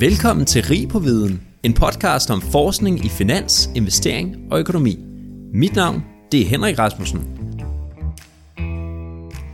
Velkommen til Rig på Viden, en podcast om forskning i finans, investering og økonomi. Mit navn, det er Henrik Rasmussen.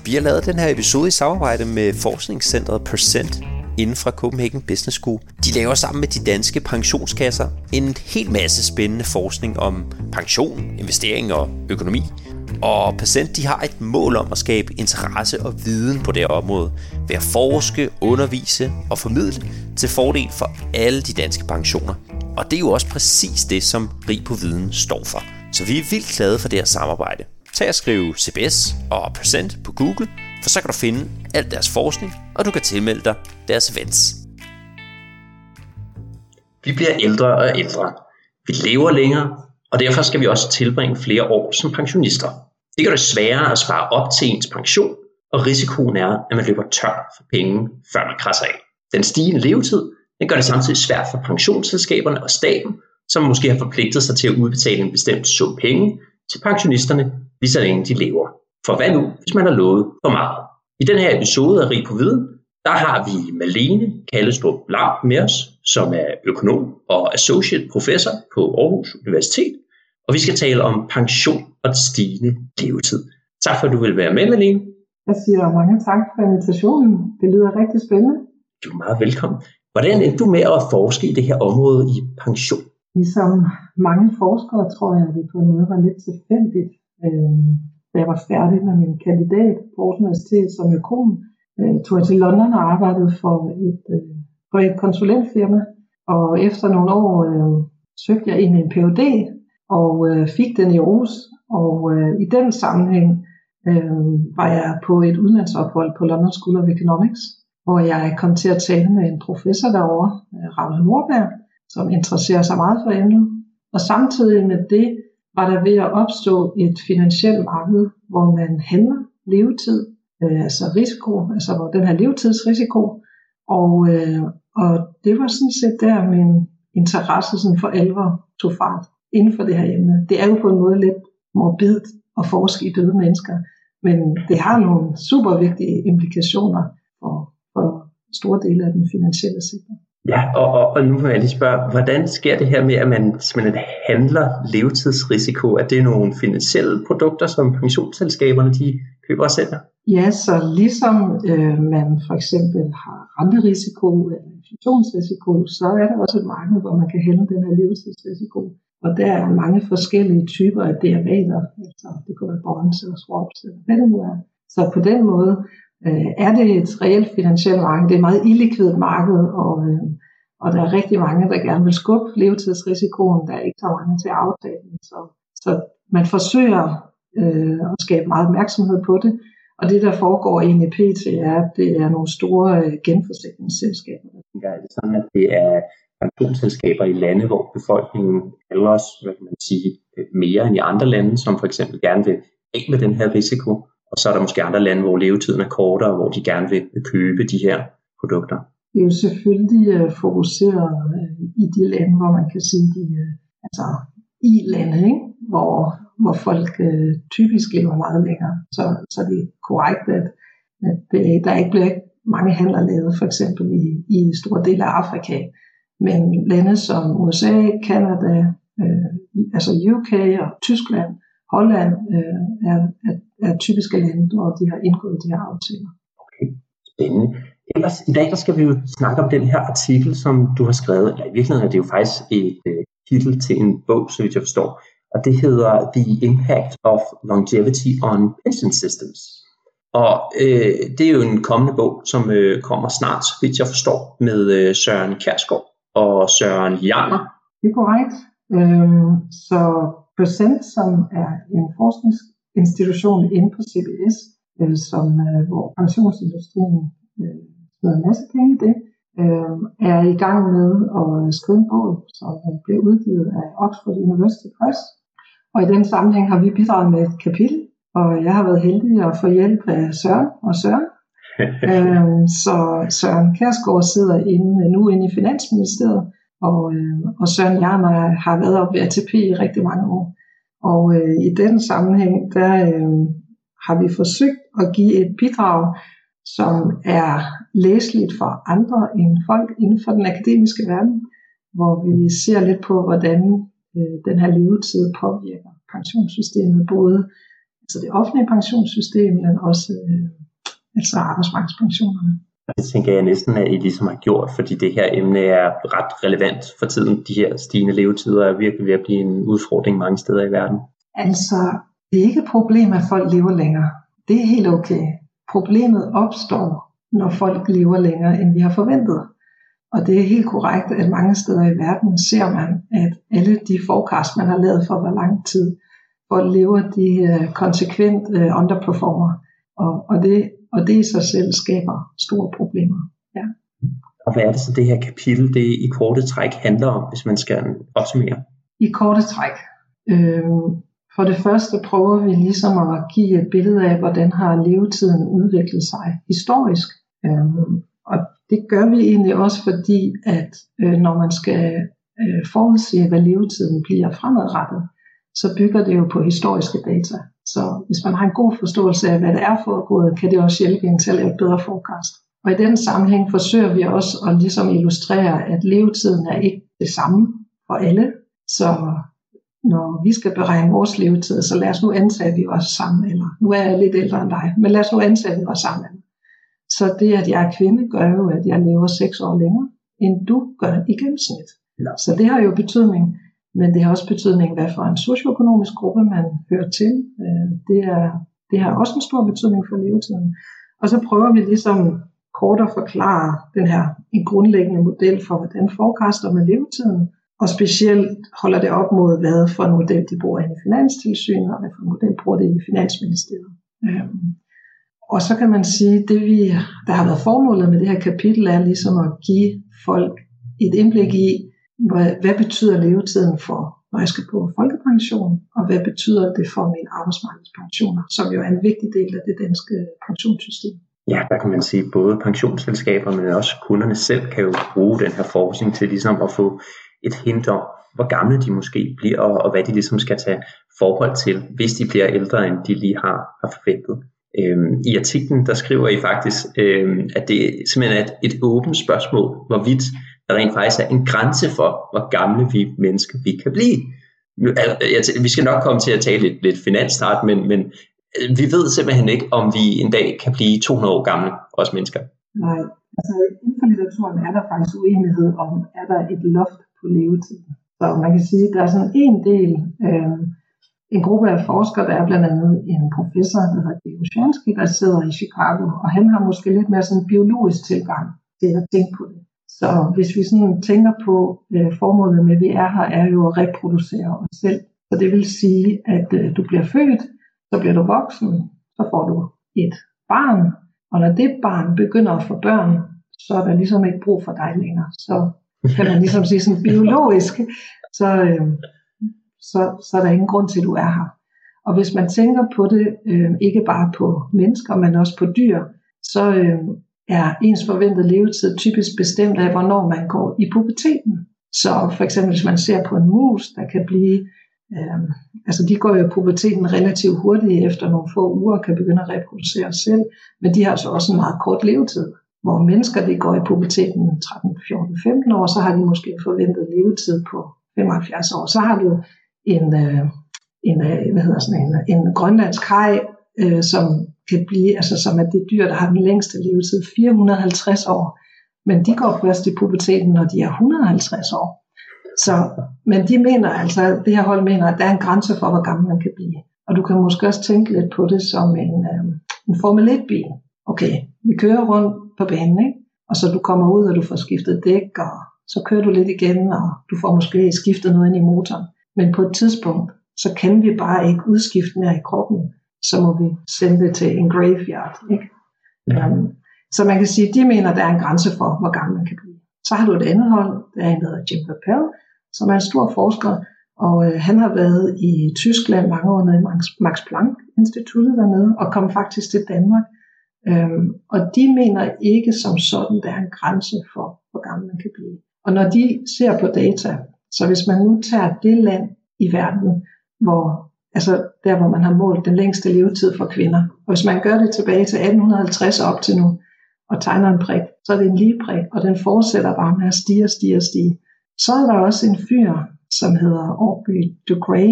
Vi har lavet den her episode i samarbejde med forskningscentret Percent inden fra Copenhagen Business School. De laver sammen med de danske pensionskasser en helt masse spændende forskning om pension, investering og økonomi – og Percent de har et mål om at skabe interesse og viden på det her område ved at forske, undervise og formidle til fordel for alle de danske pensioner. Og det er jo også præcis det, som Rig på Viden står for. Så vi er vildt glade for det her samarbejde. Tag og skriv CBS og Percent på Google, for så kan du finde al deres forskning, og du kan tilmelde dig deres events. Vi bliver ældre og ældre. Vi lever længere, og derfor skal vi også tilbringe flere år som pensionister. Det gør det sværere at spare op til ens pension, og risikoen er, at man løber tør for penge, før man krasser af. Den stigende levetid den gør det samtidig svært for pensionsselskaberne og staten, som måske har forpligtet sig til at udbetale en bestemt sum penge til pensionisterne, lige så længe de lever. For hvad nu, hvis man har lovet for meget? I den her episode af Rig på Viden, der har vi Malene Kallestrup Lam med os, som er økonom og associate professor på Aarhus Universitet, og vi skal tale om pension og stigende levetid. Tak for, at du vil være med, Malene. Jeg siger mange tak for invitationen. Det lyder rigtig spændende. Du er meget velkommen. Hvordan er du med at forske i det her område i pension? Ligesom mange forskere, tror jeg, at det på en måde var lidt tilfældigt. Øh, da jeg var færdig med min kandidat på Aarhus Universitet som økonom, øh, tog jeg til London og arbejdede for et, øh, for et konsulentfirma. Og efter nogle år øh, søgte jeg ind i en Ph.D og øh, fik den i Aarhus. Og øh, i den sammenhæng øh, var jeg på et udlandsophold på London School of Economics, hvor jeg kom til at tale med en professor derovre, øh, Ragnar Nordberg, som interesserer sig meget for emnet. Og samtidig med det var der ved at opstå et finansielt marked, hvor man handler levetid, øh, altså risiko, altså hvor den her levetidsrisiko, og, øh, og det var sådan set der min interesse sådan for alvor tog fart inden for det her emne. Det er jo på en måde lidt morbidt at forske i døde mennesker, men det har nogle super vigtige implikationer for, for store dele af den finansielle sektor. Ja, og, og, og nu vil jeg lige spørge, hvordan sker det her med, at man simpelthen handler levetidsrisiko? Er det nogle finansielle produkter, som pensionsselskaberne de køber og sælger? Ja, så ligesom øh, man for eksempel har renterisiko eller inflationsrisiko, så er der også et marked, hvor man kan handle den her levetidsrisiko. Og der er mange forskellige typer af derivater, altså det kunne være bonds eller swaps eller hvad det nu er. Så på den måde øh, er det et reelt finansielt marked. Det er et meget illikvidt marked, og, øh, og der er rigtig mange, der gerne vil skubbe levetidsrisikoen. Der er ikke så mange til at aftage den. Så, så man forsøger øh, at skabe meget opmærksomhed på det. Og det, der foregår i NEPT, er, at det er nogle store øh, genforsikringsselskaber. Ja, det er sådan, at det er pensionsselskaber i lande, hvor befolkningen ellers hvad kan man sige, mere end i andre lande, som for eksempel gerne vil af med den her risiko. Og så er der måske andre lande, hvor levetiden er kortere, hvor de gerne vil købe de her produkter. Det er jo selvfølgelig øh, fokuseret øh, i de lande, hvor man kan sige, de, øh, altså i lande, ikke? Hvor, hvor folk øh, typisk lever meget længere. Så, så det er korrekt, at, at uh, der ikke bliver mange handler lavet, for eksempel i, i store dele af Afrika, men lande som USA, Kanada, øh, altså UK og Tyskland, Holland øh, er, er, er typiske lande, hvor de har indgået de her aftaler. Okay, spændende. Ellers, i dag der skal vi jo snakke om den her artikel, som du har skrevet, eller i virkeligheden er det jo faktisk et øh, titel til en bog, så vidt jeg forstår, og det hedder The Impact of Longevity on Pension Systems. Og øh, det er jo en kommende bog, som øh, kommer snart, så vidt jeg forstår, med øh, Søren Kærsgaard og Søren Janger. Det er korrekt. Øhm, så Percent, som er en forskningsinstitution inde på CBS, øh, som, øh, hvor pensionsindustrien øh, smider en masse penge i det, øh, er i gang med at skrive en bog, som øh, bliver udgivet af Oxford University Press. Og i den sammenhæng har vi bidraget med et kapitel, og jeg har været heldig at få hjælp af Søren og Søren, øhm, så Søren Kærsgaard sidder inde, nu inde i Finansministeriet, og, øh, og Søren Jarmer har været op ved ATP i rigtig mange år. Og øh, i den sammenhæng, der øh, har vi forsøgt at give et bidrag, som er læseligt for andre end folk inden for den akademiske verden, hvor vi ser lidt på, hvordan øh, den her levetid påvirker pensionssystemet, både altså det offentlige pensionssystem, men også øh, altså arbejdsmarkedspensionerne. Det tænker jeg næsten, at I ligesom har gjort, fordi det her emne er ret relevant for tiden. De her stigende levetider er virkelig ved at blive en udfordring mange steder i verden. Altså, det er ikke et problem, at folk lever længere. Det er helt okay. Problemet opstår, når folk lever længere, end vi har forventet. Og det er helt korrekt, at mange steder i verden ser man, at alle de forecast, man har lavet for hvor lang tid, hvor lever de uh, konsekvent uh, underperformer. Og, og, det, og det i sig selv skaber store problemer. Ja. Og hvad er det så, det her kapitel, det i korte træk handler om, hvis man skal opsummere? I korte træk. Øh, for det første prøver vi ligesom at give et billede af, hvordan har levetiden udviklet sig historisk. Øhm, og det gør vi egentlig også fordi, at øh, når man skal øh, forudse, hvad levetiden bliver fremadrettet, så bygger det jo på historiske data. Så hvis man har en god forståelse af, hvad det er foregået, kan det også hjælpe en til at lave et bedre forecast. Og i den sammenhæng forsøger vi også at ligesom illustrere, at levetiden er ikke det samme for alle. Så når vi skal beregne vores levetid, så lad os nu antage, at vi var sammen, eller nu er jeg lidt ældre end dig, men lad os nu antage, at vi var sammen. Så det, at jeg er kvinde, gør jo, at jeg lever seks år længere, end du gør i gennemsnit. Så det har jo betydning, men det har også betydning, hvad for en socioøkonomisk gruppe man hører til. Øh, det, er, det har også en stor betydning for levetiden. Og så prøver vi ligesom kort at forklare den her en grundlæggende model for, hvordan forecaster med levetiden, og specielt holder det op mod, hvad for en model de bruger i Finanstilsynet, og hvad for en model bruger det i Finansministeriet. Øhm, og så kan man sige, det vi, der har været formålet med det her kapitel, er ligesom at give folk et indblik i, hvad, hvad betyder levetiden for, når jeg skal på folkepension, og hvad betyder det for mine arbejdsmarkedspensioner, som jo er en vigtig del af det danske pensionssystem. Ja, der kan man sige, både pensionsselskaber, men også kunderne selv kan jo bruge den her forskning til ligesom at få et hint om, hvor gamle de måske bliver, og, og hvad de ligesom skal tage forhold til, hvis de bliver ældre, end de lige har, har forventet. Øhm, I artiklen, der skriver I faktisk, øhm, at det simpelthen er et, et åbent spørgsmål, hvorvidt der rent faktisk er en grænse for, hvor gamle vi mennesker vi kan blive. Nu, altså, vi skal nok komme til at tale lidt, lidt finansstart, men, men øh, vi ved simpelthen ikke, om vi en dag kan blive 200 år gamle, os mennesker. Nej, altså inden for litteraturen er der faktisk uenighed om, er der et loft på levetiden. Så man kan sige, at der er sådan en del, øh, en gruppe af forskere, der er blandt andet en professor, der hedder Dave Shansky, der sidder i Chicago, og han har måske lidt mere sådan en biologisk tilgang til at tænke på det. Så hvis vi sådan tænker på øh, formålet med, at vi er her, er jo at reproducere os selv. Så det vil sige, at øh, du bliver født, så bliver du voksen, så får du et barn, og når det barn begynder at få børn, så er der ligesom ikke brug for dig længere. Så kan man ligesom sige sådan biologisk, så, øh, så, så er der ingen grund til, at du er her. Og hvis man tænker på det, øh, ikke bare på mennesker, men også på dyr, så øh, er ens forventede levetid typisk bestemt af, hvornår man går i puberteten. Så for eksempel hvis man ser på en mus, der kan blive, øh, altså de går jo i puberteten relativt hurtigt efter nogle få uger, kan begynde at reproducere sig selv, men de har så også en meget kort levetid hvor mennesker de går i puberteten 13, 14, 15 år, så har de måske en forventet levetid på 75 år. Så har du en, øh, en, øh, hvad hedder sådan en, en grønlandsk haj, øh, som kan blive, altså som er det dyr, der har den længste levetid, 450 år. Men de går først i puberteten, når de er 150 år. Så, men de mener altså, det her hold mener, at der er en grænse for, hvor gammel man kan blive. Og du kan måske også tænke lidt på det som en, øh, en Formel 1-bil. Okay, vi kører rundt på banen, ikke? og så du kommer ud, og du får skiftet dæk, og så kører du lidt igen, og du får måske skiftet noget ind i motoren. Men på et tidspunkt, så kan vi bare ikke udskifte mere i kroppen, så må vi sende det til en graveyard. Ikke? Ja. Um, så man kan sige, at de mener, at der er en grænse for, hvor gammel man kan blive. Så har du et andet hold, der er en, der hedder Jim Papel, som er en stor forsker, og øh, han har været i Tyskland mange år nede i Max, Max Planck Instituttet dernede, og kom faktisk til Danmark Øhm, og de mener ikke som sådan, der er en grænse for, hvor gammel man kan blive. Og når de ser på data, så hvis man nu tager det land i verden, hvor, altså der hvor man har målt den længste levetid for kvinder, og hvis man gør det tilbage til 1850 op til nu, og tegner en prik, så er det en lige prik, og den fortsætter bare med at stige og stige og stige. Så er der også en fyr, som hedder Aubrey de Grey,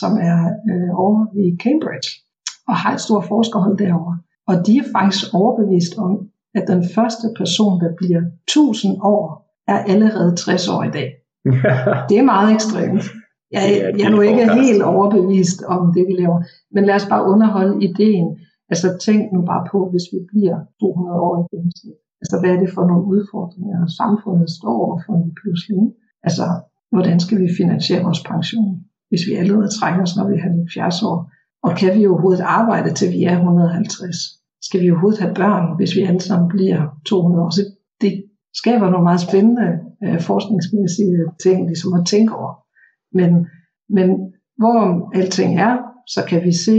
som er øh, over i Cambridge, og har et stort forskerhold derovre. Og de er faktisk overbevist om, at den første person, der bliver 1000 år, er allerede 60 år i dag. det er meget ekstremt. Jeg, jeg er nu ikke helt overbevist om det, vi laver. Men lad os bare underholde ideen. Altså tænk nu bare på, hvis vi bliver 200 år i gennemsnit. Altså hvad er det for nogle udfordringer, samfundet står overfor lige pludselig? Altså hvordan skal vi finansiere vores pension, hvis vi allerede trækker os, når vi er 70 år? Og kan vi overhovedet arbejde til vi er 150? Skal vi overhovedet have børn, hvis vi alle sammen bliver 200 år? Så det skaber nogle meget spændende øh, forskningsmæssige ting, ligesom at tænke over. Men, men hvor alting er, så kan vi se,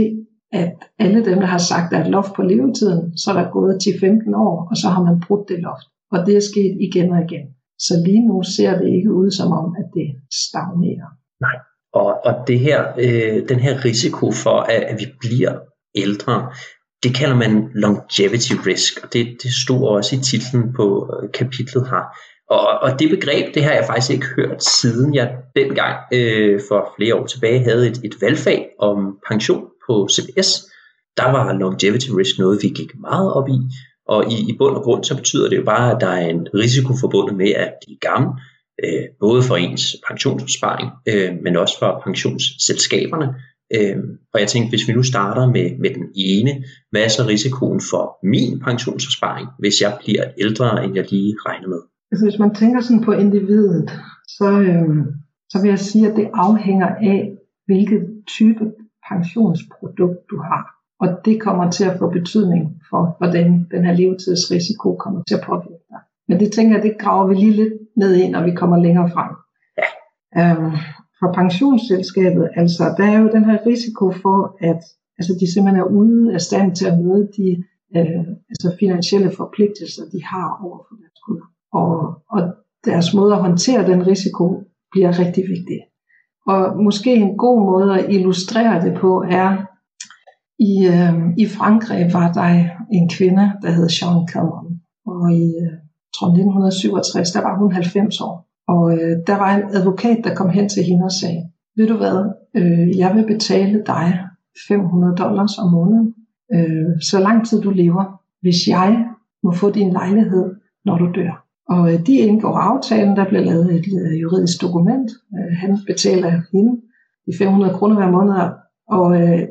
at alle dem, der har sagt, at der er et loft på levetiden, så er der gået 10-15 år, og så har man brudt det loft. Og det er sket igen og igen. Så lige nu ser det ikke ud som om, at det stagnerer. Nej, og, og det her, øh, den her risiko for, at, at vi bliver ældre, det kalder man longevity risk, og det, det stod også i titlen på øh, kapitlet her. Og, og det begreb, det har jeg faktisk ikke hørt, siden jeg dengang øh, for flere år tilbage havde et, et valgfag om pension på CBS. Der var longevity risk noget, vi gik meget op i. Og i, i bund og grund, så betyder det jo bare, at der er en risiko forbundet med at blive gammel, øh, både for ens pensionsopsparing, øh, men også for pensionsselskaberne. Øh, og jeg tænkte, hvis vi nu starter med, med den ene, hvad er så risikoen for min pensionsopsparing, hvis jeg bliver ældre, end jeg lige regner med? Altså hvis man tænker sådan på individet, så, øh, så vil jeg sige, at det afhænger af, hvilket type pensionsprodukt du har. Og det kommer til at få betydning for, hvordan den her levetidsrisiko kommer til at påvirke dig. Men det tænker jeg, det graver vi lige lidt ned i, når vi kommer længere frem. Ja. Øhm, for pensionsselskabet, altså der er jo den her risiko for, at altså, de simpelthen er ude af stand til at møde de øh, altså finansielle forpligtelser, de har over for deres kunder og, og deres måde at håndtere den risiko bliver rigtig vigtig. Og måske en god måde at illustrere det på er, i, øh, i Frankrig var der en kvinde, der hed Jean Calment, og i øh, tror 1967, der var hun 90 år. Og øh, der var en advokat, der kom hen til hende og sagde, ved du hvad, øh, jeg vil betale dig 500 dollars om måneden, øh, så lang tid du lever, hvis jeg må få din lejlighed, når du dør. Og øh, de indgår aftalen, der bliver lavet et øh, juridisk dokument. Øh, han betaler hende de 500 kroner hver måned. Og,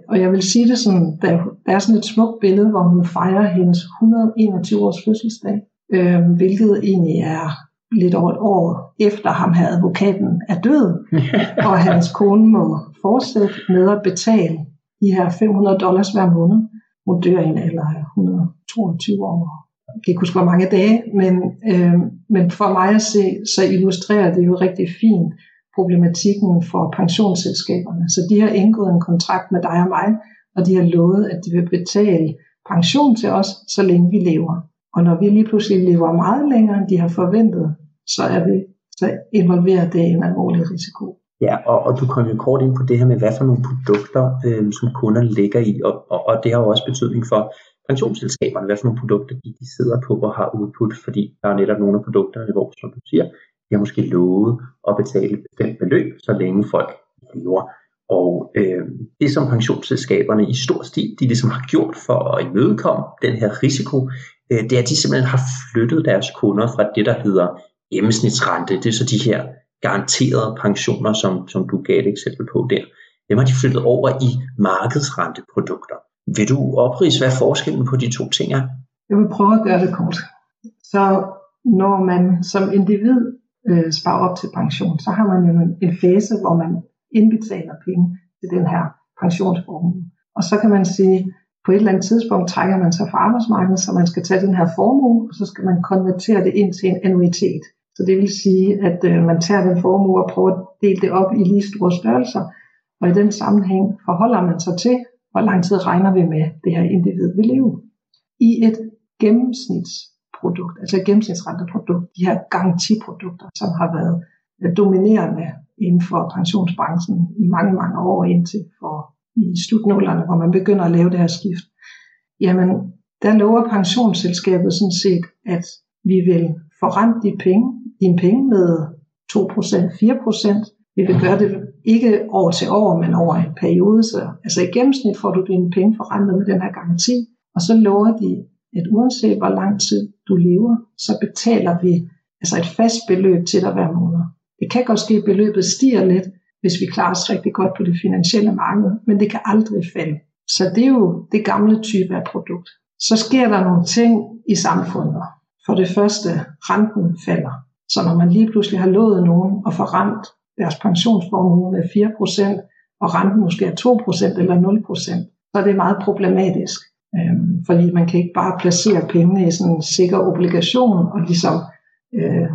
og jeg vil sige det sådan, der, der er sådan et smukt billede, hvor hun fejrer hendes 121 års fødselsdag, øh, hvilket egentlig er lidt over et år efter ham her advokaten er død, og hans kone må fortsætte med at betale de her 500 dollars hver måned. Hun dør i en alder af 122 år jeg kan ikke huske, hvor mange dage, men, øh, men for mig at se, så illustrerer det jo rigtig fint problematikken for pensionsselskaberne. Så de har indgået en kontrakt med dig og mig, og de har lovet, at de vil betale pension til os, så længe vi lever. Og når vi lige pludselig lever meget længere, end de har forventet, så er vi så involverer det en alvorlig risiko. Ja, og, og du kom jo kort ind på det her med, hvad for nogle produkter, øh, som kunder ligger i, og, og, og det har jo også betydning for, pensionsselskaberne, hvad for nogle produkter de, de sidder på og har udbudt, fordi der er netop nogle af produkterne, hvor, som du siger, de har måske lovet at betale et bestemt beløb, så længe folk lever. Og øh, det som pensionsselskaberne i stor stil, de ligesom har gjort for at imødekomme den her risiko, øh, det er, at de simpelthen har flyttet deres kunder fra det, der hedder gennemsnitsrente. Det er så de her garanterede pensioner, som, som du gav et eksempel på der. Dem har de flyttet over i markedsrenteprodukter. Vil du oprise, hvad forskellen på de to ting er? Jeg vil prøve at gøre det kort. Så når man som individ øh, sparer op til pension, så har man jo en, en fase, hvor man indbetaler penge til den her pensionsformue. Og så kan man sige, på et eller andet tidspunkt trækker man sig fra arbejdsmarkedet, så man skal tage den her formue, og så skal man konvertere det ind til en annuitet. Så det vil sige, at øh, man tager den formue og prøver at dele det op i lige store størrelser, og i den sammenhæng forholder man sig til, hvor lang tid regner vi med, det her individ vil leve. I et gennemsnitsprodukt, altså et gennemsnitsrenteprodukt, de her garantiprodukter, som har været øh, dominerende inden for pensionsbranchen i mange, mange år indtil for i slutnålerne, hvor man begynder at lave det her skift, jamen der lover pensionsselskabet sådan set, at vi vil forrente dine penge, dine penge med 2%, 4%. Vi vil gøre det ikke år til år, men over en periode. Så, altså i gennemsnit får du dine penge forrentet med den her garanti. Og så lover de, at uanset hvor lang tid du lever, så betaler vi altså et fast beløb til dig hver måned. Det kan godt ske, at beløbet stiger lidt, hvis vi klarer os rigtig godt på det finansielle marked, men det kan aldrig falde. Så det er jo det gamle type af produkt. Så sker der nogle ting i samfundet. For det første, renten falder. Så når man lige pludselig har lovet nogen at forrent deres pensionsformue med 4%, og renten måske er 2% eller 0%, så er det meget problematisk. Øhm, fordi man kan ikke bare placere pengene i sådan en sikker obligation og ligesom øh,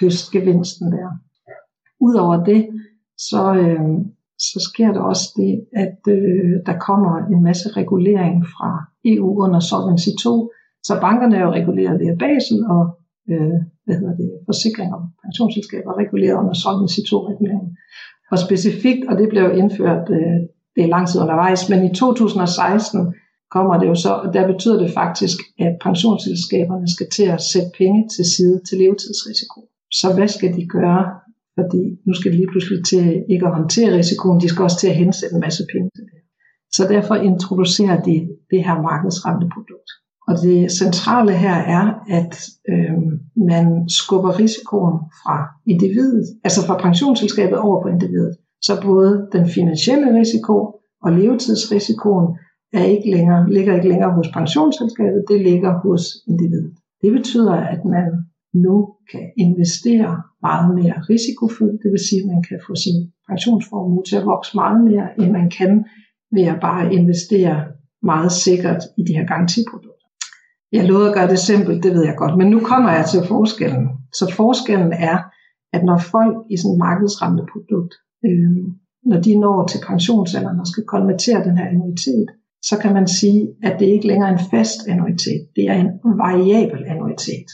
høste gevinsten der. Udover det, så, øh, så sker der også det, at øh, der kommer en masse regulering fra EU under Solvency 2. Så bankerne er jo reguleret via Basel, og øh, hvad hedder det, forsikring og pensionsselskaber reguleret under Solvency 2-reguleringen. Og specifikt, og det blev indført, øh, det er lang tid undervejs, men i 2016 kommer det jo så, og der betyder det faktisk, at pensionsselskaberne skal til at sætte penge til side til levetidsrisiko. Så hvad skal de gøre? Fordi nu skal de lige pludselig til ikke at håndtere risikoen, de skal også til at hensætte en masse penge til det. Så derfor introducerer de det her markedsrenteprodukt. Og det centrale her er, at øh, man skubber risikoen fra individet, altså fra pensionsselskabet over på individet. Så både den finansielle risiko og levetidsrisikoen er ikke længere, ligger ikke længere hos pensionsselskabet, det ligger hos individet. Det betyder, at man nu kan investere meget mere risikofyldt, det vil sige, at man kan få sin pensionsformue til at vokse meget mere, end man kan ved at bare investere meget sikkert i de her garantiprodukter. Jeg lovede at gøre det simpelt, det ved jeg godt, men nu kommer jeg til forskellen. Så forskellen er, at når folk i sådan et markedsrenteprodukt, øh, når de når til pensionsalderen og skal konvertere den her annuitet, så kan man sige, at det ikke længere er en fast annuitet, det er en variabel annuitet.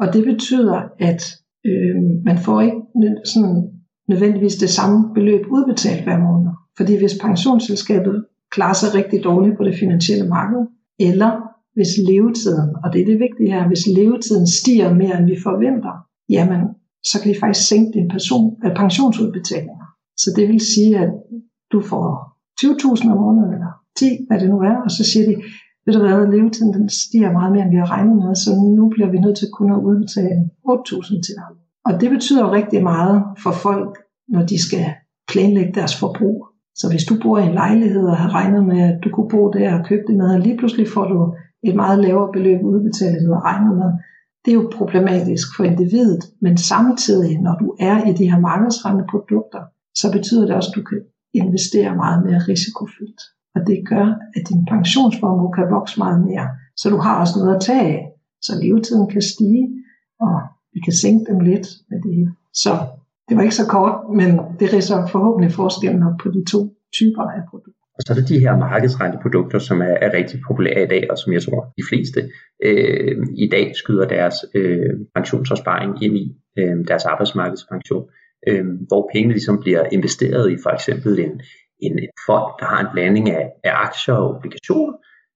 Og det betyder, at øh, man får ikke sådan nødvendigvis det samme beløb udbetalt hver måned. Fordi hvis pensionsselskabet klarer sig rigtig dårligt på det finansielle marked, eller hvis levetiden, og det er det vigtige her, hvis levetiden stiger mere end vi forventer, jamen så kan de faktisk sænke din person, øh, pensionsudbetalinger. Så det vil sige, at du får 20.000 om måneden, eller 10, hvad det nu er, og så siger de, ved du hvad, levetiden den stiger meget mere, end vi har regnet med, så nu bliver vi nødt til kun at udbetale 8.000 til dig. Og det betyder rigtig meget for folk, når de skal planlægge deres forbrug. Så hvis du bor i en lejlighed og har regnet med, at du kunne bo der og købe det med, og lige pludselig får du et meget lavere beløb udbetalt, end du har regnet med, det er jo problematisk for individet, men samtidig, når du er i de her markedsrende produkter, så betyder det også, at du kan investere meget mere risikofyldt og det gør, at din pensionsformue kan vokse meget mere. Så du har også noget at tage af, så levetiden kan stige, og vi kan sænke dem lidt med det. Så det var ikke så kort, men det ridser forhåbentlig forskellen op på de to typer af produkter. Og så er det de her markedsrenteprodukter, som er, er rigtig populære i dag, og som jeg tror, de fleste øh, i dag skyder deres øh, pensionsopsparing ind i, øh, deres arbejdsmarkedspension, øh, hvor pengene ligesom bliver investeret i for eksempel en, en, en fond, der har en blanding af, af aktier og obligationer.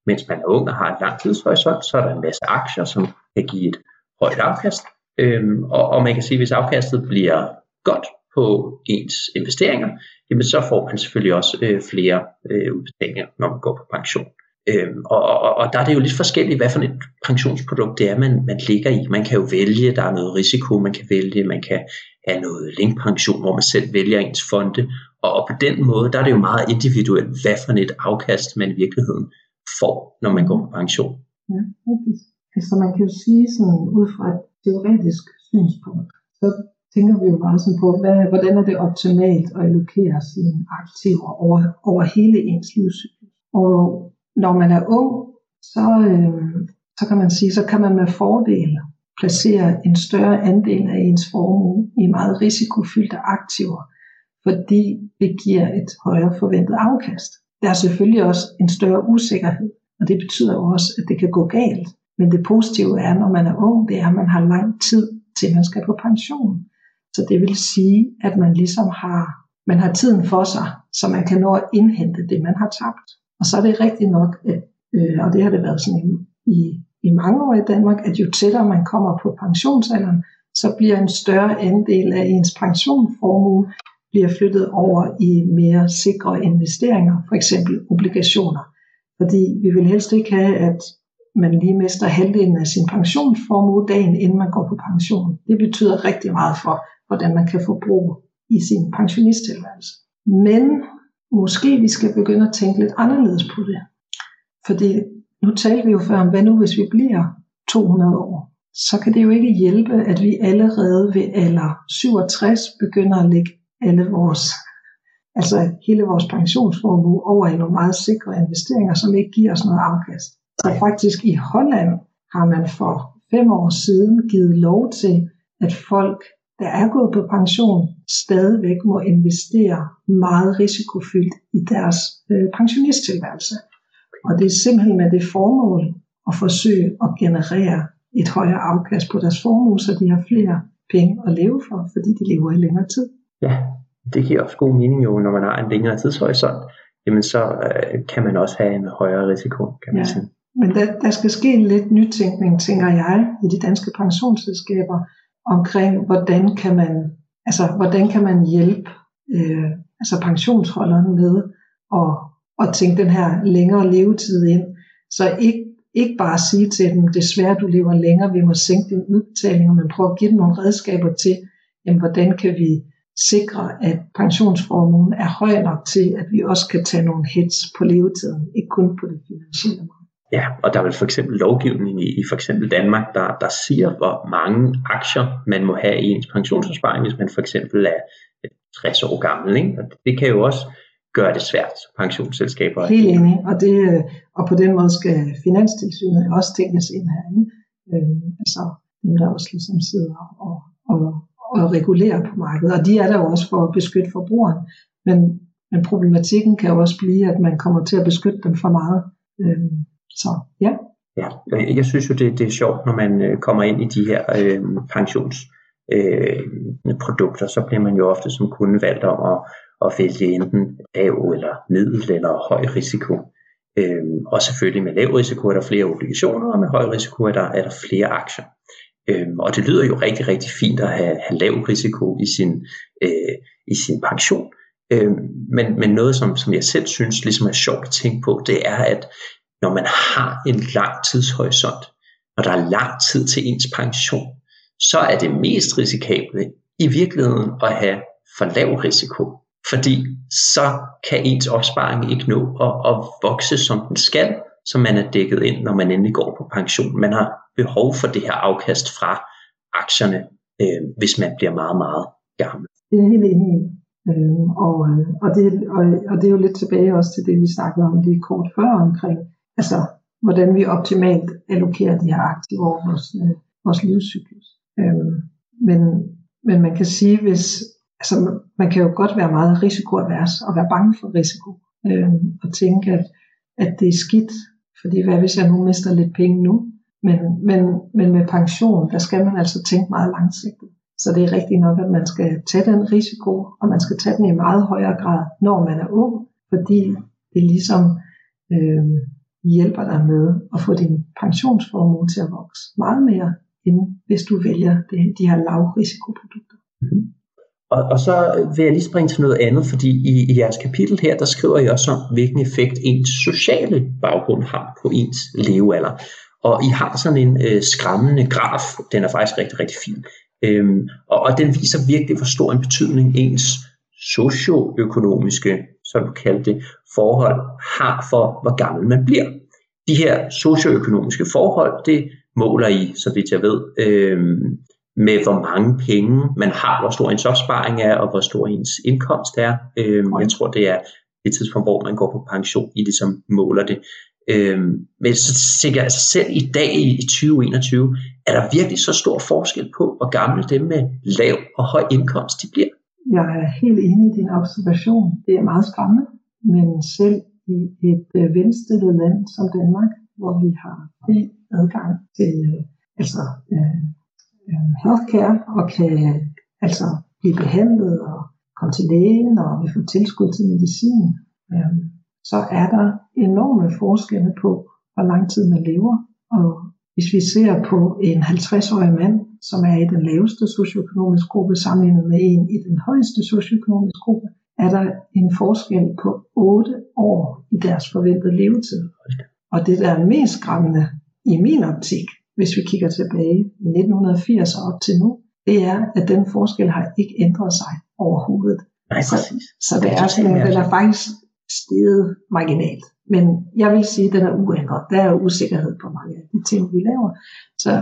Mens man er ung og har en lang tidshorisont, så er der en masse aktier, som kan give et højt afkast. Øhm, og, og man kan sige, at hvis afkastet bliver godt på ens investeringer, jamen så får man selvfølgelig også øh, flere øh, udbetalinger, når man går på pension. Øhm, og, og, og der er det jo lidt forskelligt, hvad for et pensionsprodukt det er, man, man ligger i. Man kan jo vælge, der er noget risiko, man kan vælge, man kan have noget linkpension, hvor man selv vælger ens fonde, og på den måde, der er det jo meget individuelt, hvad for et afkast man i virkeligheden får, når man går på pension. Ja, rigtigt. Altså man kan jo sige sådan ud fra et teoretisk synspunkt, så tænker vi jo bare sådan på, hvad, hvordan er det optimalt at allokere sine aktiver over, over hele ens livscyklus. Og når man er ung, så, øh, så kan man sige, så kan man med fordel placere en større andel af ens formue i meget risikofyldte aktiver, fordi det giver et højere forventet afkast. Der er selvfølgelig også en større usikkerhed, og det betyder også, at det kan gå galt. Men det positive er, når man er ung, det er, at man har lang tid til man skal på pension. Så det vil sige, at man ligesom har, man har tiden for sig, så man kan nå at indhente det, man har tabt. Og så er det rigtigt nok, at, øh, og det har det været sådan i i, mange år i Danmark, at jo tættere man kommer på pensionsalderen, så bliver en større andel af ens pensionsformue bliver flyttet over i mere sikre investeringer, for eksempel obligationer. Fordi vi vil helst ikke have, at man lige mister halvdelen af sin pensionsformue dagen, inden man går på pension. Det betyder rigtig meget for, hvordan man kan forbruge i sin pensionisttilværelse. Men måske vi skal begynde at tænke lidt anderledes på det. Fordi nu talte vi jo før om, hvad nu hvis vi bliver 200 år? Så kan det jo ikke hjælpe, at vi allerede ved alder 67 begynder at lægge alle vores, altså hele vores pensionsformue over i nogle meget sikre investeringer, som ikke giver os noget afkast. Så faktisk i Holland har man for fem år siden givet lov til, at folk, der er gået på pension, stadigvæk må investere meget risikofyldt i deres øh, pensionisttilværelse. Og det er simpelthen med det formål at forsøge at generere et højere afkast på deres formue, så de har flere penge at leve for, fordi de lever i længere tid. Ja, det giver også god mening jo, når man har en længere tidshorisont, jamen så øh, kan man også have en højere risiko, kan man ja. sige. Men der, der skal ske en lidt nytænkning, tænker jeg, i de danske pensionsselskaber, omkring, hvordan kan man, altså, hvordan kan man hjælpe øh, altså pensionsholderne med at, at tænke den her længere levetid ind. Så ikke, ikke bare sige til dem, desværre du lever længere, vi må sænke din udbetalinger, men prøve at give dem nogle redskaber til, jamen, hvordan kan vi sikre, at pensionsformuen er høj nok til, at vi også kan tage nogle hits på levetiden, ikke kun på det finansielle marked. Ja, og der er vel for eksempel lovgivning i, i for eksempel Danmark, der, der siger, hvor mange aktier man må have i ens pensionsopsparing, hvis man for eksempel er 60 år gammel. Ikke? Og det kan jo også gøre det svært for pensionsselskaber. Helt enig, og, det, og på den måde skal Finanstilsynet også tænkes ind her. Ikke? Øhm, altså dem, der også ligesom sidder og, og, og regulerer på markedet, og de er der jo også for at beskytte forbrugeren. Men, men problematikken kan jo også blive, at man kommer til at beskytte dem for meget. Øhm, så ja. Ja, jeg synes jo, det, det er sjovt, når man øh, kommer ind i de her øh, pensionsprodukter, øh, så bliver man jo ofte som kunde valgt om at, at vælge enten lav eller middel eller høj risiko. Øh, og selvfølgelig med lav risiko er der flere obligationer, og med høj risiko er der, er der flere aktier. Øhm, og det lyder jo rigtig, rigtig fint at have, have lav risiko i sin, øh, i sin pension. Øhm, men, men noget, som, som jeg selv synes ligesom er sjovt at tænke på, det er, at når man har en lang tidshorisont, når der er lang tid til ens pension, så er det mest risikable i virkeligheden at have for lav risiko. Fordi så kan ens opsparing ikke nå at, at vokse som den skal, så man er dækket ind, når man endelig går på pension. Man har behov for det her afkast fra aktierne, øh, hvis man bliver meget, meget gammel. Det er helt enig i. Øhm, øh, og, og, det, og, og det er jo lidt tilbage også til det, vi snakkede om lige kort før omkring altså hvordan vi optimalt allokerer de her aktiver over vores, øh, vores livscyklus. Øhm, men, men man kan sige, hvis altså, man kan jo godt være meget risikoavers og være bange for risiko øhm, og tænke, at, at det er skidt, fordi hvad hvis jeg nu mister lidt penge nu? Men, men, men med pension, der skal man altså tænke meget langsigtet. Så det er rigtigt nok, at man skal tage den risiko, og man skal tage den i meget højere grad, når man er ung, fordi det er ligesom øh, hjælper dig med at få din pensionsformue til at vokse meget mere, end hvis du vælger det, de her lavrisikoprodukter. Mm-hmm. Og, og så vil jeg lige springe til noget andet, fordi i, i jeres kapitel her, der skriver I også om, hvilken effekt ens sociale baggrund har på ens levealder. Og I har sådan en øh, skræmmende graf, den er faktisk rigtig, rigtig fin. Øhm, og, og den viser virkelig, hvor stor en betydning ens socioøkonomiske, som du kaldte det, forhold har for, hvor gammel man bliver. De her socioøkonomiske forhold, det måler I, så vidt jeg ved, øh, med hvor mange penge man har, hvor stor ens opsparing er, og hvor stor ens indkomst er. Øh, jeg tror, det er det tidspunkt, hvor man går på pension, I ligesom måler det. Øh, men så tænker jeg, altså selv i dag i 2021, er der virkelig så stor forskel på, hvor gamle dem med lav og høj indkomst de bliver? Jeg er helt enig i din observation. Det er meget skræmmende, men selv i et øh, venstillet land som Danmark, hvor vi har fri adgang til øh, altså, øh, øh, healthcare og kan altså blive behandlet og komme til lægen og vi får tilskud til medicin, øh, så er der enorme forskelle på, hvor lang tid man lever. Og hvis vi ser på en 50-årig mand, som er i den laveste socioøkonomiske gruppe sammenlignet med en i den højeste socioøkonomiske gruppe, er der en forskel på 8 år i deres forventede levetid. Og det, der er mest skræmmende i min optik, hvis vi kigger tilbage i 1980 og op til nu, det er, at den forskel har ikke ændret sig overhovedet. Nej, så, så det er, sådan, den er faktisk steget marginalt. Men jeg vil sige, at den er uændret. Der er usikkerhed på mange af de ting, vi laver. Så,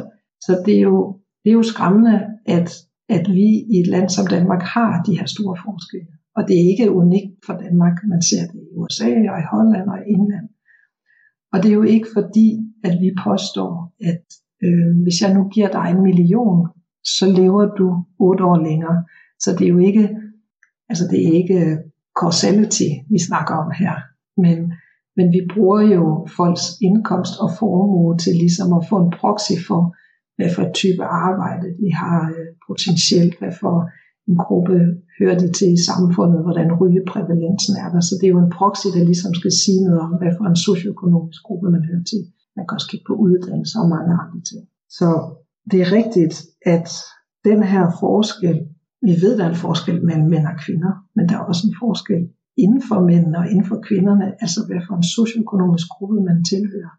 så det, er jo, det er jo skræmmende, at, at vi i et land som Danmark har de her store forskelle. Og det er ikke unikt for Danmark. Man ser det i USA og i Holland og i England. Og det er jo ikke fordi, at vi påstår, at øh, hvis jeg nu giver dig en million, så lever du otte år længere. Så det er jo ikke, altså det er ikke causality, vi snakker om her. Men, men vi bruger jo folks indkomst og formue til ligesom at få en proxy for, hvad for type arbejde de har øh, potentielt, hvad for en gruppe hører de til i samfundet, hvordan rygeprævalensen er der. Så det er jo en proxy, der ligesom skal sige noget om, hvad for en socioøkonomisk gruppe man hører til. Man kan også kigge på uddannelse og mange andre ting. Så det er rigtigt, at den her forskel, vi ved, der er en forskel mellem mænd og kvinder, men der er også en forskel inden for mændene og inden for kvinderne, altså hvad for en socioøkonomisk gruppe man tilhører.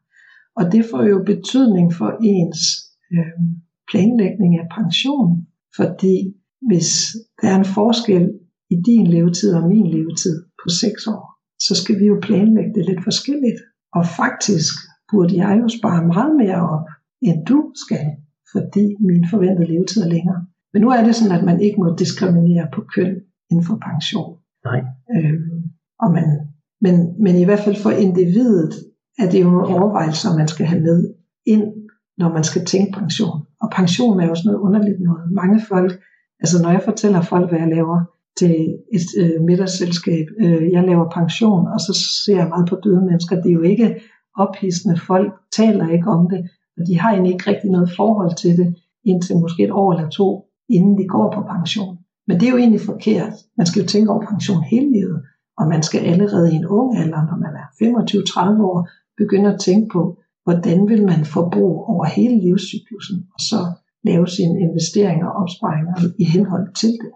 Og det får jo betydning for ens øh, planlægning af pension, fordi hvis der er en forskel i din levetid og min levetid på 6 år, så skal vi jo planlægge det lidt forskelligt. Og faktisk burde jeg jo spare meget mere op, end du skal, fordi min forventede levetid er længere. Men nu er det sådan, at man ikke må diskriminere på køn inden for pension. Nej. Øhm, og man, men, men i hvert fald for individet er det jo nogle overvejelser, man skal have med ind, når man skal tænke pension. Og pension er jo sådan noget underligt noget. Mange folk Altså når jeg fortæller folk, hvad jeg laver til et øh, middagsselskab, øh, jeg laver pension, og så ser jeg meget på døde mennesker, det er jo ikke ophidsende, folk taler ikke om det, og de har egentlig ikke rigtig noget forhold til det, indtil måske et år eller to, inden de går på pension. Men det er jo egentlig forkert. Man skal jo tænke over pension hele livet, og man skal allerede i en ung alder, når man er 25-30 år, begynde at tænke på, hvordan vil man forbruge over hele livscyklusen, og så lave sine investeringer og opsparinger i henhold til det.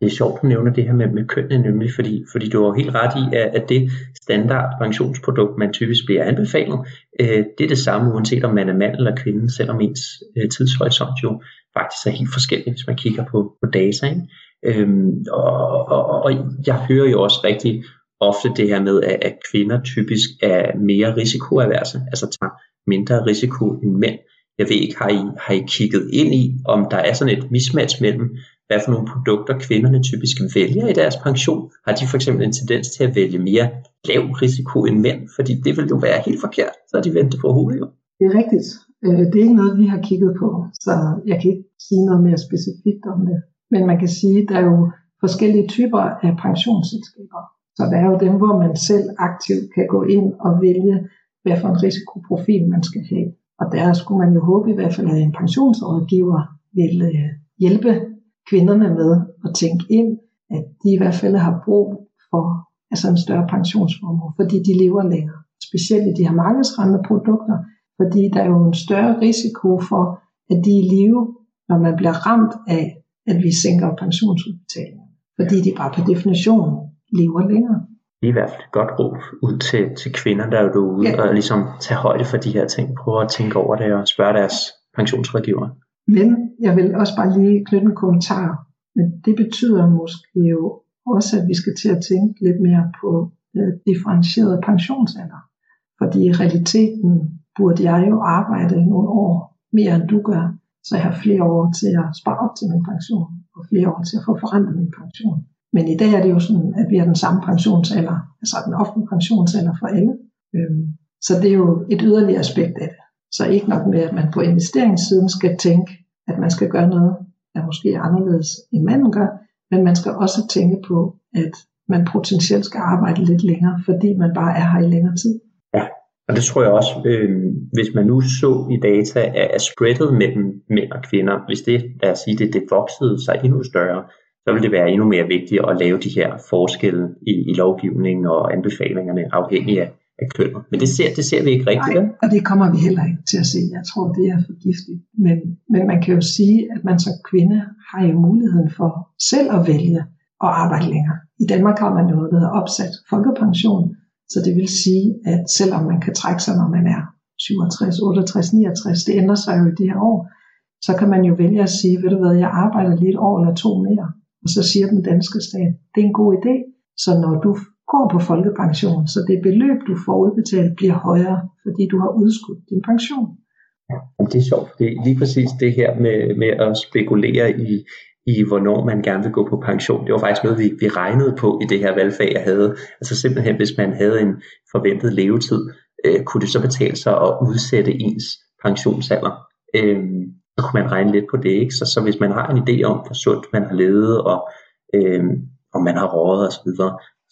Det er sjovt, at du nævner det her med, med kønnene, nemlig fordi, fordi du har helt ret i, at, at det standard pensionsprodukt, man typisk bliver anbefalet, øh, det er det samme, uanset om man er mand eller kvinde, selvom ens øh, tidshorisont jo faktisk er helt forskellig, hvis man kigger på, på data. Ikke? Øhm, og, og, og jeg hører jo også rigtig ofte det her med, at, at kvinder typisk er mere risikoaverse, altså tager mindre risiko end mænd. Jeg ved ikke, har I, har I kigget ind i, om der er sådan et mismatch mellem, hvad for nogle produkter kvinderne typisk vælger i deres pension? Har de for eksempel en tendens til at vælge mere lav risiko end mænd? Fordi det vil jo være helt forkert, så er de ventet på hovedet jo. Det er rigtigt. Øh, det er ikke noget, vi har kigget på, så jeg kan ikke sige noget mere specifikt om det. Men man kan sige, at der er jo forskellige typer af pensionsselskaber. Så der er jo dem, hvor man selv aktivt kan gå ind og vælge, hvad for en risikoprofil man skal have. Og der skulle man jo håbe i hvert fald, at en pensionsrådgiver vil øh, hjælpe kvinderne med at tænke ind, at de i hvert fald har brug for altså en større pensionsformue, fordi de lever længere. Specielt i de her markedsrende produkter, fordi der er jo en større risiko for, at de er i live, når man bliver ramt af, at vi sænker pensionsudbetalingen. Fordi de bare per definition lever længere det er i hvert fald et godt råd ud til, til kvinder, der er derude, ja. og ligesom tage højde for de her ting. Prøve at tænke over det og spørge deres pensionsrådgiver. Men jeg vil også bare lige knytte en kommentar. Men det betyder måske jo også, at vi skal til at tænke lidt mere på uh, differentieret pensionsalder. Fordi i realiteten burde jeg jo arbejde nogle år mere end du gør, så jeg har flere år til at spare op til min pension, og flere år til at få forandret min pension. Men i dag er det jo sådan, at vi har den samme pensionsalder, altså den offentlige pensionsalder for alle. Øhm, så det er jo et yderligere aspekt af det. Så ikke nok med, at man på investeringssiden skal tænke, at man skal gøre noget, der måske er anderledes end manden gør, men man skal også tænke på, at man potentielt skal arbejde lidt længere, fordi man bare er her i længere tid. Ja, og det tror jeg også, øh, hvis man nu så i data, at spreadet mellem mænd og kvinder, hvis det, lad os sige, det, det voksede sig endnu større, så vil det være endnu mere vigtigt at lave de her forskelle i, i lovgivningen og anbefalingerne afhængig af, af køn. Men det ser, det ser vi ikke rigtigt. Nej, og det kommer vi heller ikke til at se. Jeg tror, det er for giftigt. Men, men man kan jo sige, at man som kvinde har jo muligheden for selv at vælge at arbejde længere. I Danmark har man jo noget, der hedder opsat folkepension, så det vil sige, at selvom man kan trække sig, når man er 67, 68, 69, det ændrer sig jo i de her år, så kan man jo vælge at sige, ved du hvad, jeg arbejder lige et år eller to mere. Og så siger den danske stat, det er en god idé, så når du går på folkepension, så det beløb, du får udbetalt, bliver højere, fordi du har udskudt din pension. Ja, det er sjovt, fordi lige præcis det her med, med at spekulere i, i, hvornår man gerne vil gå på pension. Det var faktisk noget, vi, vi regnede på i det her valgfag, jeg havde. Altså simpelthen, hvis man havde en forventet levetid, øh, kunne det så betale sig at udsætte ens pensionsalder. Øh, så kunne man regne lidt på det. Ikke? Så, så hvis man har en idé om, hvor sundt man har levet, og øh, om man har rådet osv., så,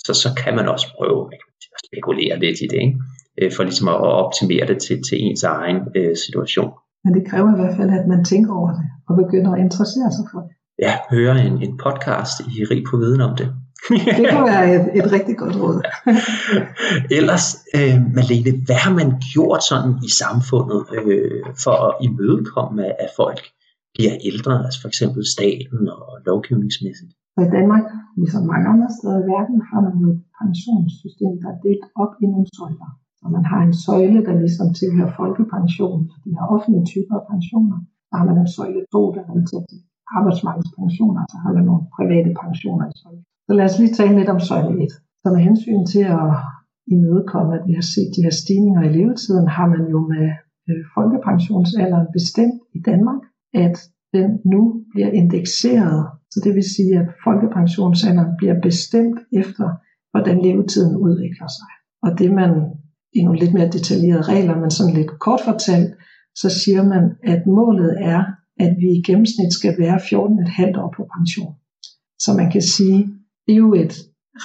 så, så kan man også prøve at spekulere lidt i det, ikke? Øh, for ligesom at optimere det til, til ens egen øh, situation. Men det kræver i hvert fald, at man tænker over det, og begynder at interessere sig for det. Ja, høre en, en podcast i Rig på Viden om det. Det kan være et, et rigtig godt råd. Ellers, øh, Malene, hvad har man gjort sådan i samfundet øh, for at imødekomme, at folk bliver ældre, altså for eksempel staten og lovgivningsmæssigt? Og i Danmark, ligesom mange andre steder i verden, har man jo et pensionssystem, der er delt op i nogle søjler. Og man har en søjle, der ligesom tilhører folkepensionen, de har offentlige typer af pensioner. Så har man en søjle 2, der er til arbejdsmarkedspensioner, så har man nogle private pensioner i søjle. Så lad os lige tale lidt om søjle 1. Så med hensyn til at imødekomme, at vi har set de her stigninger i levetiden, har man jo med øh, folkepensionsalderen bestemt i Danmark, at den nu bliver indekseret så det vil sige, at folkepensionsalderen bliver bestemt efter, hvordan levetiden udvikler sig. Og det man i nogle lidt mere detaljerede regler, men sådan lidt kort fortalt, så siger man, at målet er, at vi i gennemsnit skal være 14,5 år på pension. Så man kan sige, det er jo et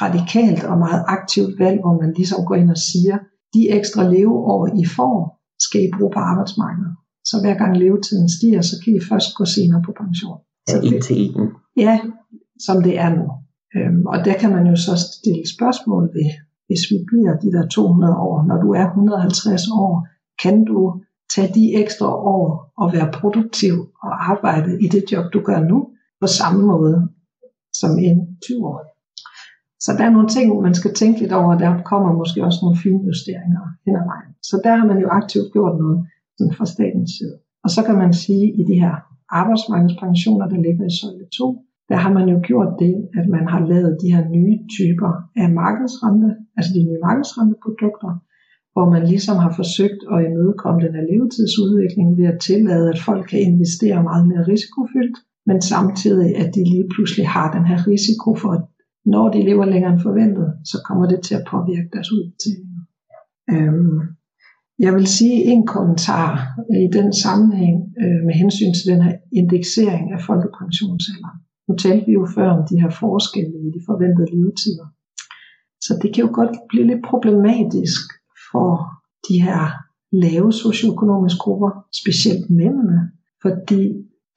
radikalt og meget aktivt valg, hvor man ligesom går ind og siger, de ekstra leveår, I får, skal I bruge på arbejdsmarkedet. Så hver gang levetiden stiger, så kan I først gå senere på pension. Så en til en. Ja, som det er nu. Øhm, og der kan man jo så stille spørgsmål ved, hvis vi bliver de der 200 år, når du er 150 år, kan du tage de ekstra år og være produktiv og arbejde i det job, du gør nu, på samme måde som en 20-årig. Så der er nogle ting, man skal tænke lidt over, og der kommer måske også nogle finjusteringer hen ad vejen. Så der har man jo aktivt gjort noget fra statens side. Og så kan man sige, i de her arbejdsmarkedspensioner, der ligger i søjle 2, der har man jo gjort det, at man har lavet de her nye typer af markedsrente, altså de nye markedsrenteprodukter, hvor man ligesom har forsøgt at imødekomme den her levetidsudvikling ved at tillade, at folk kan investere meget mere risikofyldt, men samtidig, at de lige pludselig har den her risiko for, at når de lever længere end forventet, så kommer det til at påvirke deres udbetalinger. Øhm, jeg vil sige en kommentar øh, i den sammenhæng øh, med hensyn til den her indeksering af folkepensionsalderen. Nu talte vi jo før om de her forskelle i de forventede levetider. Så det kan jo godt blive lidt problematisk for de her lave socioøkonomiske grupper, specielt mændene, fordi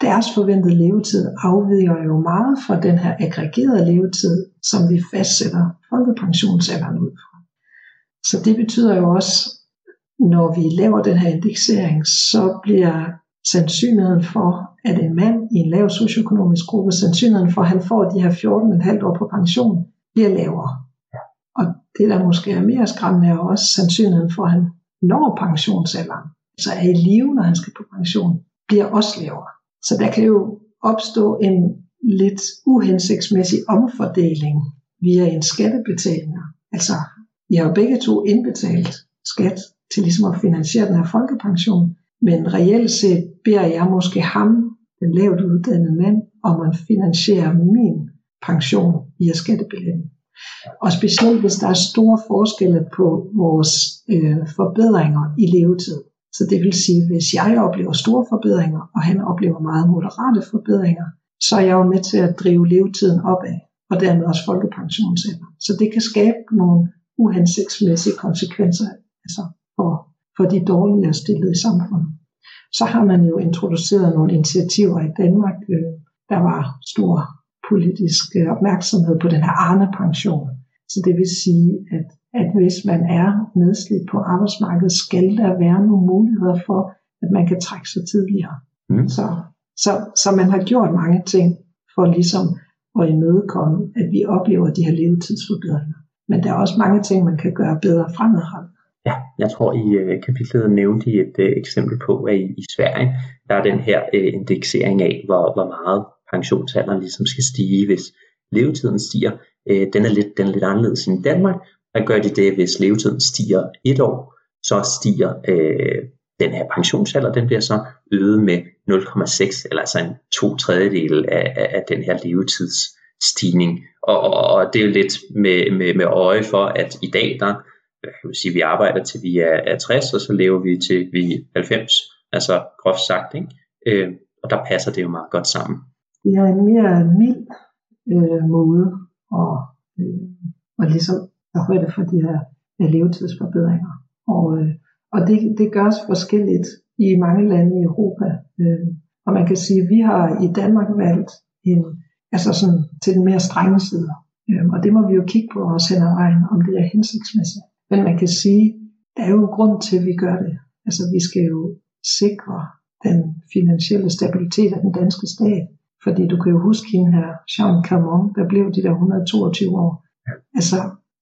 deres forventede levetid afviger jo meget fra den her aggregerede levetid, som vi fastsætter folkepensionsalderen ud fra. Så det betyder jo også, når vi laver den her indeksering, så bliver sandsynligheden for, at en mand i en lav socioøkonomisk gruppe, sandsynligheden for, at han får de her 14,5 år på pension, bliver lavere. Og det, der måske er mere skræmmende, er også sandsynligheden for, at han når pensionsalderen, så er i live, når han skal på pension, bliver også lavere. Så der kan jo opstå en lidt uhensigtsmæssig omfordeling via en skattebetaling. Altså, I har jo begge to indbetalt skat til ligesom at finansiere den her folkepension, men reelt set beder jeg måske ham, den lavt uddannede mand, om at finansiere min pension via skattebilletten. Og specielt hvis der er store forskelle på vores øh, forbedringer i levetid. Så det vil sige, hvis jeg oplever store forbedringer, og han oplever meget moderate forbedringer, så er jeg jo med til at drive levetiden opad, og dermed også folkepensionsalderen. Så det kan skabe nogle uhensigtsmæssige konsekvenser altså for for de dårligere stillede i samfundet. Så har man jo introduceret nogle initiativer i Danmark. Øh, der var stor politisk øh, opmærksomhed på den her Arne-pension. Så det vil sige, at at hvis man er nedslidt på arbejdsmarkedet, skal der være nogle muligheder for, at man kan trække sig tidligere. Mm. Så, så, så man har gjort mange ting for ligesom at imødekomme, at vi oplever de her levetidsforbedringer. Men der er også mange ting, man kan gøre bedre fremadrettet. Ja, jeg tror i uh, kapitlet nævnte I et uh, eksempel på, at i, i Sverige, der er den her uh, indeksering af, hvor, hvor meget pensionsalderen ligesom skal stige, hvis levetiden stiger. Uh, den, er lidt, den er lidt anderledes end i Danmark. Der gør de det, hvis levetiden stiger et år, så stiger øh, den her pensionsalder, den bliver så øget med 0,6, eller altså en to tredjedel af, af, af den her levetidsstigning. Og, og, og det er jo lidt med, med, med øje for, at i dag, der jeg vil sige, vi arbejder til vi er, er 60, og så lever vi til vi er 90, altså groft sagt, ikke? Øh, og der passer det jo meget godt sammen. Det er en mere mild øh, måde at, øh, at ligesom tage højde for de her levetidsforbedringer. Og, øh, og det, det gøres forskelligt i mange lande i Europa. Øh, og man kan sige, at vi har i Danmark valgt en, altså sådan til den mere strenge side. Øh, og det må vi jo kigge på og sende vejen, om det er hensigtsmæssigt. Men man kan sige, der er jo grund til, at vi gør det. Altså vi skal jo sikre den finansielle stabilitet af den danske stat. Fordi du kan jo huske hende her, Jean Camon, der blev de der 122 år. Altså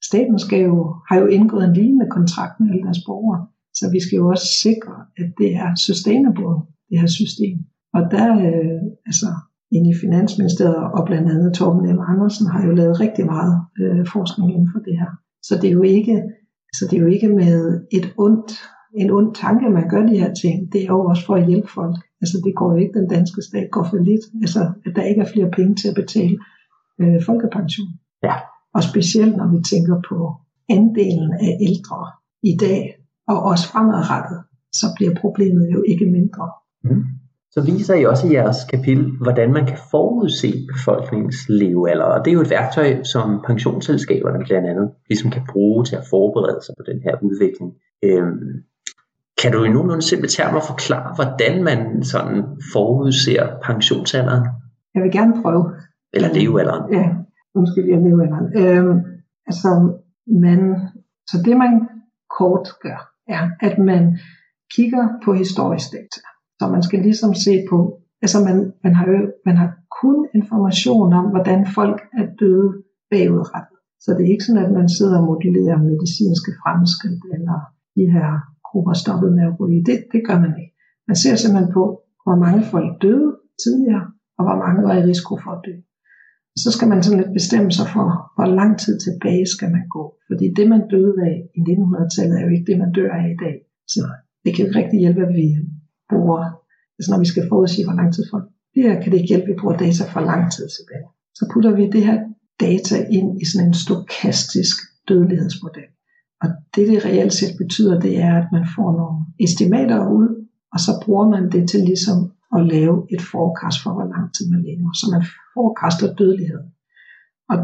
staten skal jo, har jo indgået en lignende kontrakt med alle deres borgere. Så vi skal jo også sikre, at det er sustainable, det her system. Og der, øh, altså inde i Finansministeriet og blandt andet Torben M. Andersen har jo lavet rigtig meget øh, forskning inden for det her. Så det er jo ikke så det er jo ikke med et ondt, en ond tanke, man gør de her ting. Det er jo også for at hjælpe folk. Altså det går jo ikke, den danske stat går for lidt. Altså at der ikke er flere penge til at betale øh, folkepension. Ja. Og specielt når vi tænker på andelen af ældre i dag, og også fremadrettet, så bliver problemet jo ikke mindre. Mm så viser I også i jeres kapitel, hvordan man kan forudse befolkningens levealder. Og det er jo et værktøj, som pensionsselskaberne blandt andet ligesom kan bruge til at forberede sig på den her udvikling. Øhm, kan du i nogenlunde simple termer forklare, hvordan man sådan forudser pensionsalderen? Jeg vil gerne prøve. Eller levealderen. Ja, undskyld, jeg levealderen. Øhm, altså, man, så det man kort gør, er, at man kigger på historisk data. Så man skal ligesom se på, altså man, man, har jo, man har kun information om, hvordan folk er døde bagudrettet. Så det er ikke sådan, at man sidder og modellerer medicinske fremskridt, eller de her grupper stoppet med at ryge. Det, det gør man ikke. Man ser simpelthen på, hvor mange folk døde tidligere, og hvor mange var i risiko for at dø. Så skal man sådan lidt bestemme sig for, hvor lang tid tilbage skal man gå. Fordi det, man døde af i 1900-tallet, er jo ikke det, man dør af i dag. Så det kan jo ikke rigtig hjælpe, at vi bruger, altså når vi skal forudsige, hvor lang tid folk bliver, kan det ikke hjælpe, at vi bruger data for lang tid tilbage. Så putter vi det her data ind i sådan en stokastisk dødelighedsmodel. Og det, det reelt set betyder, det er, at man får nogle estimater ud, og så bruger man det til ligesom at lave et forecast for, hvor lang tid man lever. Så man forecaster dødelighed. Og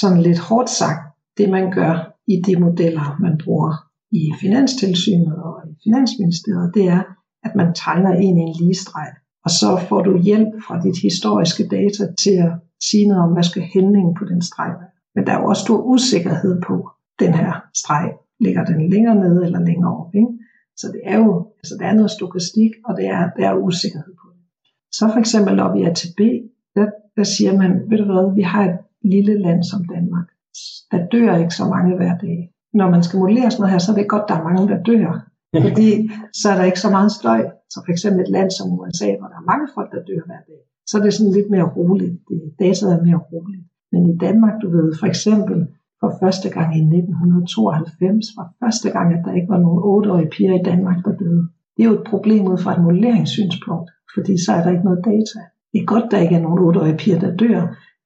sådan lidt hårdt sagt, det man gør i de modeller, man bruger i Finanstilsynet og i Finansministeriet, det er, at man tegner en i en lige streg. Og så får du hjælp fra dit historiske data til at sige noget om, hvad skal hændningen på den streg være. Men der er jo også stor usikkerhed på den her streg. Ligger den længere nede eller længere op? Ikke? Så det er jo altså der er noget stokastik, og det er, der er usikkerhed på. Så for eksempel op i ATB, der, der siger man, ved du hvad, vi har et lille land som Danmark. Der dør ikke så mange hver dag. Når man skal modellere sådan noget her, så er det godt, der er mange, der dør. Fordi så er der ikke så meget støj. Så for eksempel et land som USA, hvor der er mange folk, der dør hver dag, så er det sådan lidt mere roligt. Det, dataet er mere roligt. Men i Danmark, du ved, for eksempel for første gang i 1992 var første gang, at der ikke var nogen 8-årige piger i Danmark, der døde. Det er jo et problem ud fra et modelleringssynspunkt, fordi så er der ikke noget data. Det er godt, der ikke er nogen 8-årige piger, der dør,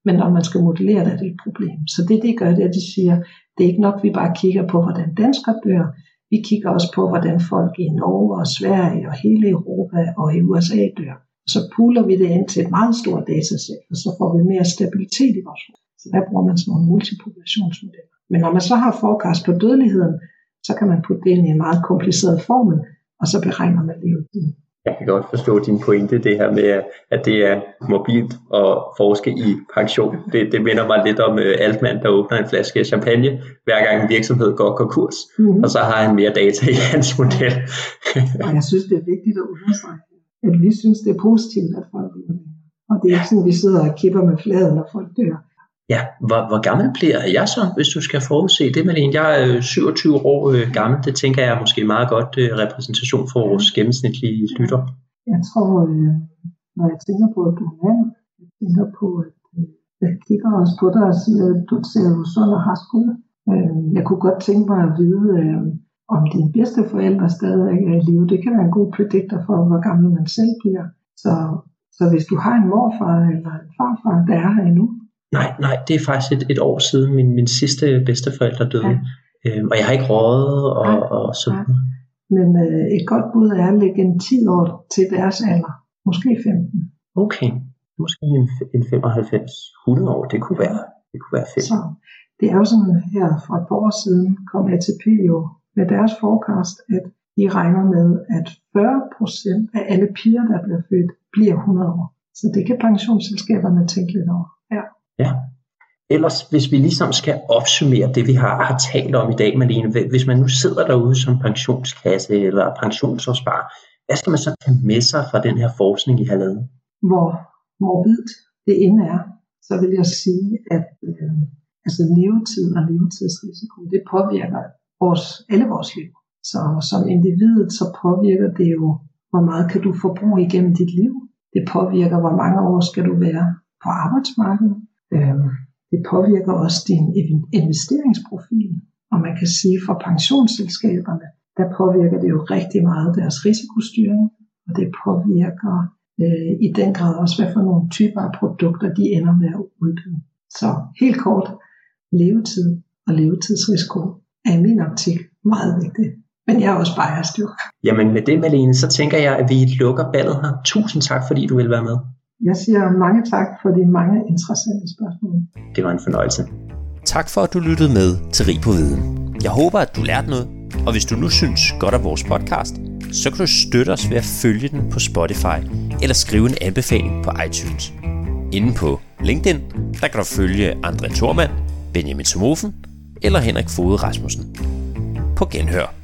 men når man skal modellere det, er det et problem. Så det, de gør, det er, at de siger, det er ikke nok, vi bare kigger på, hvordan danskere dør, vi kigger også på, hvordan folk i Norge og Sverige og hele Europa og i USA dør. Så puler vi det ind til et meget stort datasæt, og så får vi mere stabilitet i vores rum. Så der bruger man sådan nogle multipopulationsmodeller. Men når man så har forecast på dødeligheden, så kan man putte det ind i en meget kompliceret formel, og så beregner man levetiden. Jeg kan godt forstå din pointe, det her med, at det er mobilt at forske i pension. Det, det minder mig lidt om uh, Altmann, der åbner en flaske champagne, hver gang en virksomhed går konkurs, mm-hmm. og så har han mere data i hans model. og jeg synes, det er vigtigt at understrege, at vi synes, det er positivt, at folk lever Og det er ikke sådan, at vi sidder og kipper med fladen, når folk dør. Ja, hvor, hvor gammel bliver jeg så, hvis du skal forudse det, Malene? Jeg er øh, 27 år øh, gammel. Det tænker jeg er måske meget godt øh, repræsentation for vores gennemsnitlige lytter. Jeg tror, øh, når jeg tænker på, at du er mand, jeg tænker på, at øh, jeg kigger også på dig og siger, at du ser jo sund og har skud. Øh, jeg kunne godt tænke mig at vide, øh, om dine bedste forældre stadig er i live. Det kan være en god prediktor for, hvor gammel man selv bliver. Så, så hvis du har en morfar eller en farfar, der er her endnu, Nej, nej, det er faktisk et, et år siden min, min sidste bedsteforældre døde. Ja. Øhm, og jeg har ikke rådet og, nej, og så videre. Men øh, et godt bud er at lægge en 10 år til deres alder. Måske 15. Okay. Måske en, en 95-100 år. Det kunne være, det kunne være fedt. Så, det er jo sådan her for et par år siden kom ATP jo med deres forecast, at de regner med, at 40% af alle piger, der bliver født, bliver 100 år. Så det kan pensionsselskaberne tænke lidt over. Ja. Ja. Ellers, hvis vi ligesom skal opsummere det, vi har, har talt om i dag, Malene, hvis man nu sidder derude som pensionskasse eller pensionsopsparer, hvad skal man så tage med sig fra den her forskning, I har lavet? Hvor morbidt det end er, så vil jeg sige, at øh, altså levetid og levetidsrisiko, det påvirker vores, alle vores liv. Så som individet, så påvirker det jo, hvor meget kan du forbruge igennem dit liv. Det påvirker, hvor mange år skal du være på arbejdsmarkedet. Øh, det påvirker også din investeringsprofil. Og man kan sige, for pensionsselskaberne, der påvirker det jo rigtig meget deres risikostyring, og det påvirker øh, i den grad også, hvad for nogle typer af produkter, de ender med at udbyde. Så helt kort, levetid og levetidsrisiko er i min optik meget vigtigt. Men jeg er også biased jo. Jamen med det, Malene, så tænker jeg, at vi lukker ballet her. Tusind tak, fordi du vil være med. Jeg siger mange tak for de mange interessante spørgsmål. Det var en fornøjelse. Tak for, at du lyttede med til Rig på Viden. Jeg håber, at du lærte noget, og hvis du nu synes godt af vores podcast, så kan du støtte os ved at følge den på Spotify eller skrive en anbefaling på iTunes. Inde på LinkedIn, der kan du følge André Thormand, Benjamin Somofen eller Henrik Fode Rasmussen. På genhør.